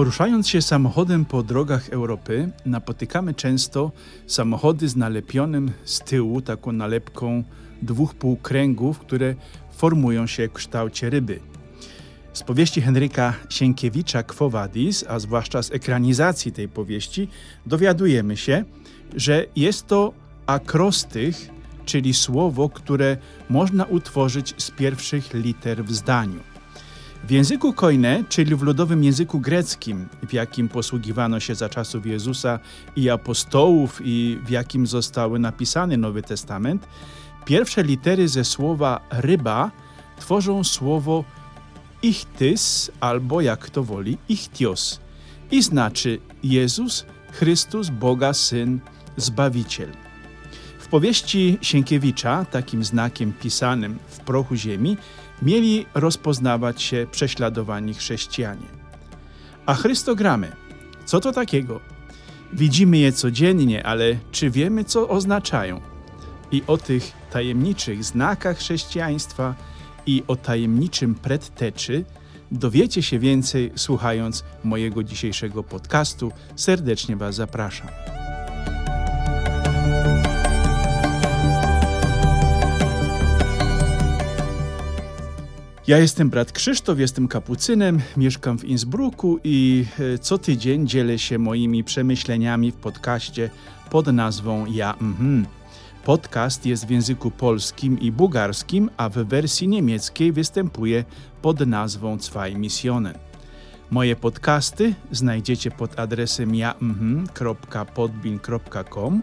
Poruszając się samochodem po drogach Europy, napotykamy często samochody z nalepionym z tyłu taką nalepką dwóch półkręgów, które formują się w kształcie ryby. Z powieści Henryka Sienkiewicza Quo Vadis, a zwłaszcza z ekranizacji tej powieści, dowiadujemy się, że jest to akrostych, czyli słowo, które można utworzyć z pierwszych liter w zdaniu. W języku koine, czyli w ludowym języku greckim, w jakim posługiwano się za czasów Jezusa i apostołów i w jakim zostały napisany Nowy Testament, pierwsze litery ze słowa ryba tworzą słowo ichtys albo jak kto woli ichtios i znaczy Jezus, Chrystus, Boga Syn, Zbawiciel. W powieści Sienkiewicza takim znakiem pisanym w prochu ziemi mieli rozpoznawać się prześladowani chrześcijanie. A chrystogramy, co to takiego? Widzimy je codziennie, ale czy wiemy, co oznaczają? I o tych tajemniczych znakach chrześcijaństwa i o tajemniczym predteczy dowiecie się więcej słuchając mojego dzisiejszego podcastu. Serdecznie Was zapraszam. Ja jestem brat Krzysztof, jestem kapucynem, mieszkam w Innsbrucku i e, co tydzień dzielę się moimi przemyśleniami w podcaście pod nazwą Ja mhm. Podcast jest w języku polskim i bułgarskim, a w wersji niemieckiej występuje pod nazwą Zwei Missionen. Moje podcasty znajdziecie pod adresem ja.podbin.com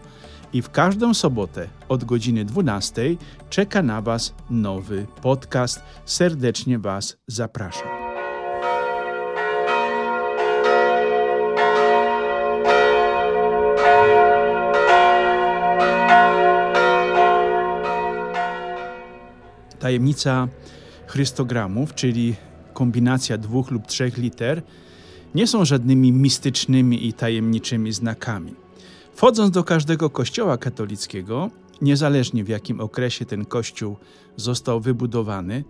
i w każdą sobotę od godziny 12 czeka na Was nowy podcast. Serdecznie Was zapraszam. Tajemnica chrystogramów, czyli kombinacja dwóch lub trzech liter, nie są żadnymi mistycznymi i tajemniczymi znakami. Wchodząc do każdego kościoła katolickiego, niezależnie w jakim okresie ten kościół został wybudowany,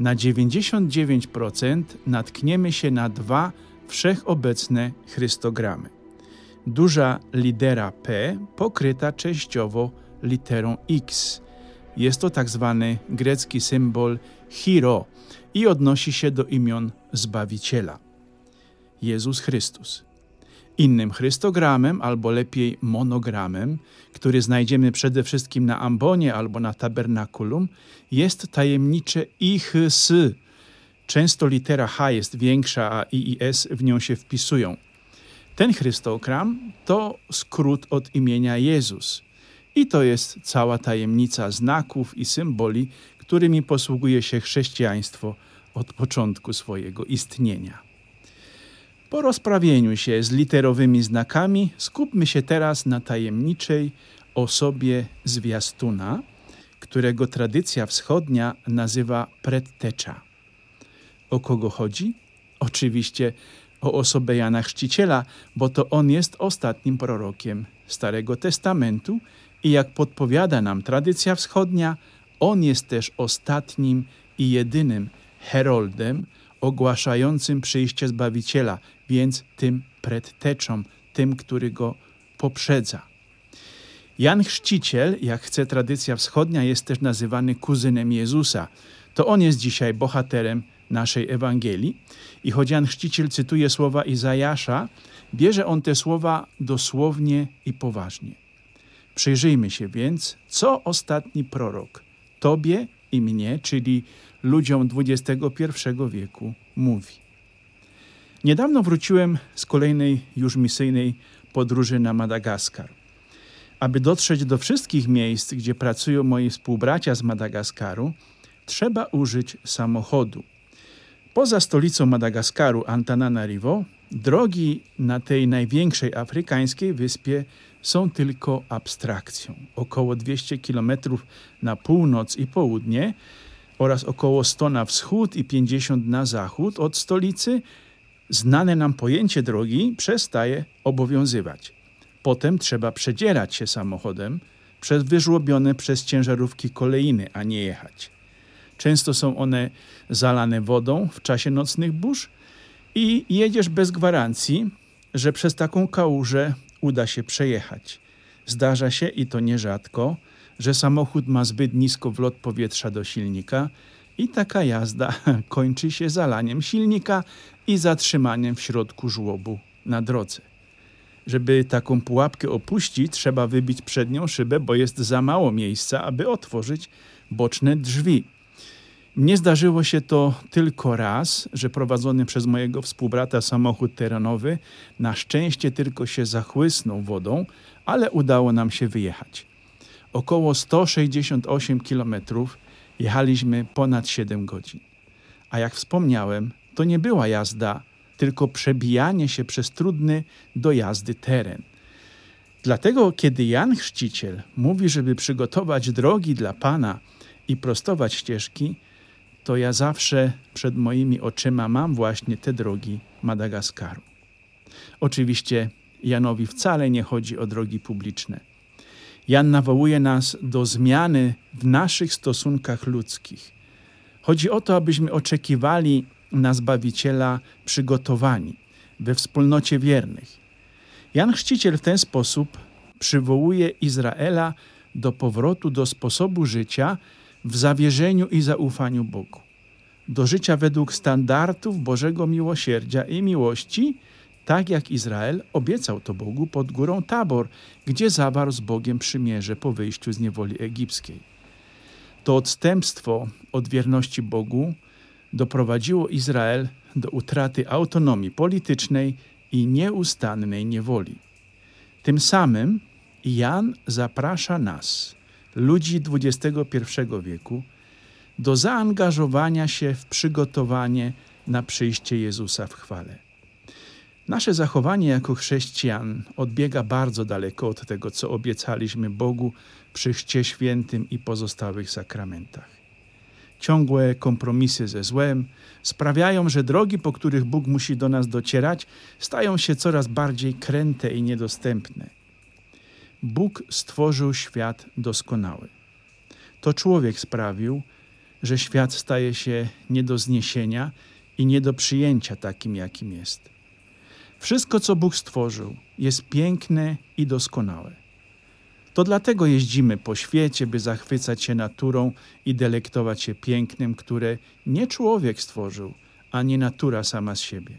na 99% natkniemy się na dwa wszechobecne chrystogramy. Duża litera P pokryta częściowo literą X. Jest to tak zwany grecki symbol Hiro i odnosi się do imion Zbawiciela. Jezus Chrystus. Innym chrystogramem, albo lepiej monogramem, który znajdziemy przede wszystkim na ambonie albo na tabernakulum, jest tajemnicze IHS. Często litera H jest większa, a I i S w nią się wpisują. Ten chrystogram to skrót od imienia Jezus. I to jest cała tajemnica znaków i symboli, którymi posługuje się chrześcijaństwo od początku swojego istnienia. Po rozprawieniu się z literowymi znakami skupmy się teraz na tajemniczej osobie zwiastuna, którego tradycja wschodnia nazywa prettecza. O kogo chodzi? Oczywiście o osobę Jana Chrzciciela, bo to on jest ostatnim prorokiem Starego Testamentu i jak podpowiada nam tradycja wschodnia, on jest też ostatnim i jedynym heroldem ogłaszającym przyjście Zbawiciela, więc tym predteczą, tym, który go poprzedza. Jan Chrzciciel, jak chce tradycja wschodnia, jest też nazywany kuzynem Jezusa. To on jest dzisiaj bohaterem naszej Ewangelii. I choć Jan Chrzciciel cytuje słowa Izajasza, bierze on te słowa dosłownie i poważnie. Przyjrzyjmy się więc, co ostatni prorok Tobie i mnie, czyli ludziom XXI wieku, mówi. Niedawno wróciłem z kolejnej już misyjnej podróży na Madagaskar. Aby dotrzeć do wszystkich miejsc, gdzie pracują moi współbracia z Madagaskaru, trzeba użyć samochodu. Poza stolicą Madagaskaru, Antananarivo, drogi na tej największej afrykańskiej wyspie są tylko abstrakcją. Około 200 km na północ i południe oraz około 100 na wschód i 50 na zachód od stolicy znane nam pojęcie drogi przestaje obowiązywać. Potem trzeba przedzierać się samochodem przez wyżłobione przez ciężarówki kolejny, a nie jechać. Często są one zalane wodą w czasie nocnych burz i jedziesz bez gwarancji, że przez taką kałużę uda się przejechać. Zdarza się i to nierzadko, że samochód ma zbyt nisko wlot powietrza do silnika i taka jazda kończy się zalaniem silnika i zatrzymaniem w środku żłobu na drodze. Żeby taką pułapkę opuścić, trzeba wybić przednią szybę, bo jest za mało miejsca, aby otworzyć boczne drzwi. Mnie zdarzyło się to tylko raz, że prowadzony przez mojego współbrata samochód terenowy na szczęście tylko się zachłysnął wodą, ale udało nam się wyjechać. Około 168 km jechaliśmy ponad 7 godzin. A jak wspomniałem, to nie była jazda, tylko przebijanie się przez trudny do jazdy teren. Dlatego, kiedy Jan Chrzciciel mówi, żeby przygotować drogi dla Pana i prostować ścieżki, to ja zawsze przed moimi oczyma mam właśnie te drogi Madagaskaru. Oczywiście Janowi wcale nie chodzi o drogi publiczne. Jan nawołuje nas do zmiany w naszych stosunkach ludzkich. Chodzi o to, abyśmy oczekiwali na Zbawiciela przygotowani we wspólnocie wiernych. Jan Chrzciciel w ten sposób przywołuje Izraela do powrotu do sposobu życia, w zawierzeniu i zaufaniu Bogu, do życia według standardów Bożego miłosierdzia i miłości, tak jak Izrael obiecał to Bogu pod górą Tabor, gdzie zawarł z Bogiem przymierze po wyjściu z niewoli egipskiej. To odstępstwo od wierności Bogu doprowadziło Izrael do utraty autonomii politycznej i nieustannej niewoli. Tym samym Jan zaprasza nas, ludzi XXI wieku do zaangażowania się w przygotowanie na przyjście Jezusa w chwale. Nasze zachowanie jako chrześcijan odbiega bardzo daleko od tego, co obiecaliśmy Bogu przy Chrzcie Świętym i pozostałych sakramentach. Ciągłe kompromisy ze złem sprawiają, że drogi, po których Bóg musi do nas docierać, stają się coraz bardziej kręte i niedostępne Bóg stworzył świat doskonały. To człowiek sprawił, że świat staje się nie do zniesienia i nie do przyjęcia takim, jakim jest. Wszystko, co Bóg stworzył, jest piękne i doskonałe. To dlatego jeździmy po świecie, by zachwycać się naturą i delektować się pięknem, które nie człowiek stworzył, ani natura sama z siebie.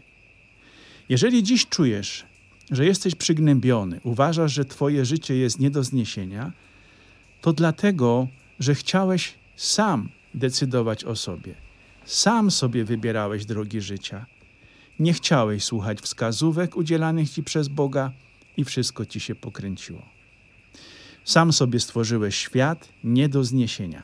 Jeżeli dziś czujesz, że jesteś przygnębiony, uważasz, że Twoje życie jest nie do zniesienia, to dlatego, że chciałeś sam decydować o sobie. Sam sobie wybierałeś drogi życia. Nie chciałeś słuchać wskazówek udzielanych Ci przez Boga i wszystko Ci się pokręciło. Sam sobie stworzyłeś świat nie do zniesienia.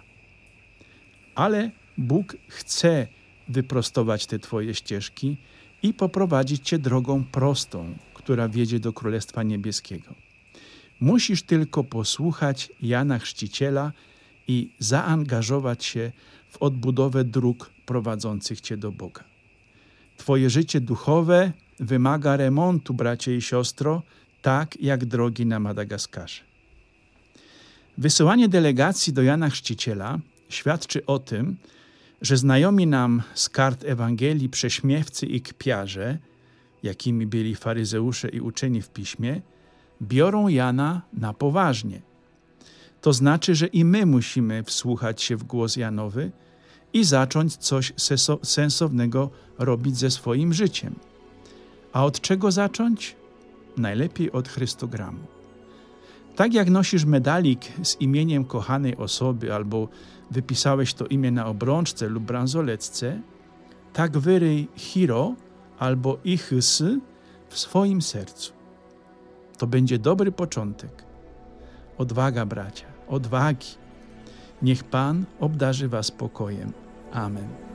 Ale Bóg chce wyprostować te Twoje ścieżki i poprowadzić Cię drogą prostą, która wiedzie do Królestwa Niebieskiego. Musisz tylko posłuchać Jana Chrzciciela i zaangażować się w odbudowę dróg prowadzących Cię do Boga. Twoje życie duchowe wymaga remontu, bracie i siostro, tak jak drogi na Madagaskarze. Wysyłanie delegacji do Jana Chrzciciela świadczy o tym, że znajomi nam z kart Ewangelii prześmiewcy i kpiarze – jakimi byli faryzeusze i uczeni w piśmie, biorą Jana na poważnie. To znaczy, że i my musimy wsłuchać się w głos Janowy i zacząć coś sensownego robić ze swoim życiem. A od czego zacząć? Najlepiej od Chrystogramu. Tak jak nosisz medalik z imieniem kochanej osoby albo wypisałeś to imię na obrączce lub bransoletce, tak wyryj hiro albo ichys w swoim sercu. To będzie dobry początek. Odwaga, bracia, odwagi. Niech Pan obdarzy Was pokojem. Amen.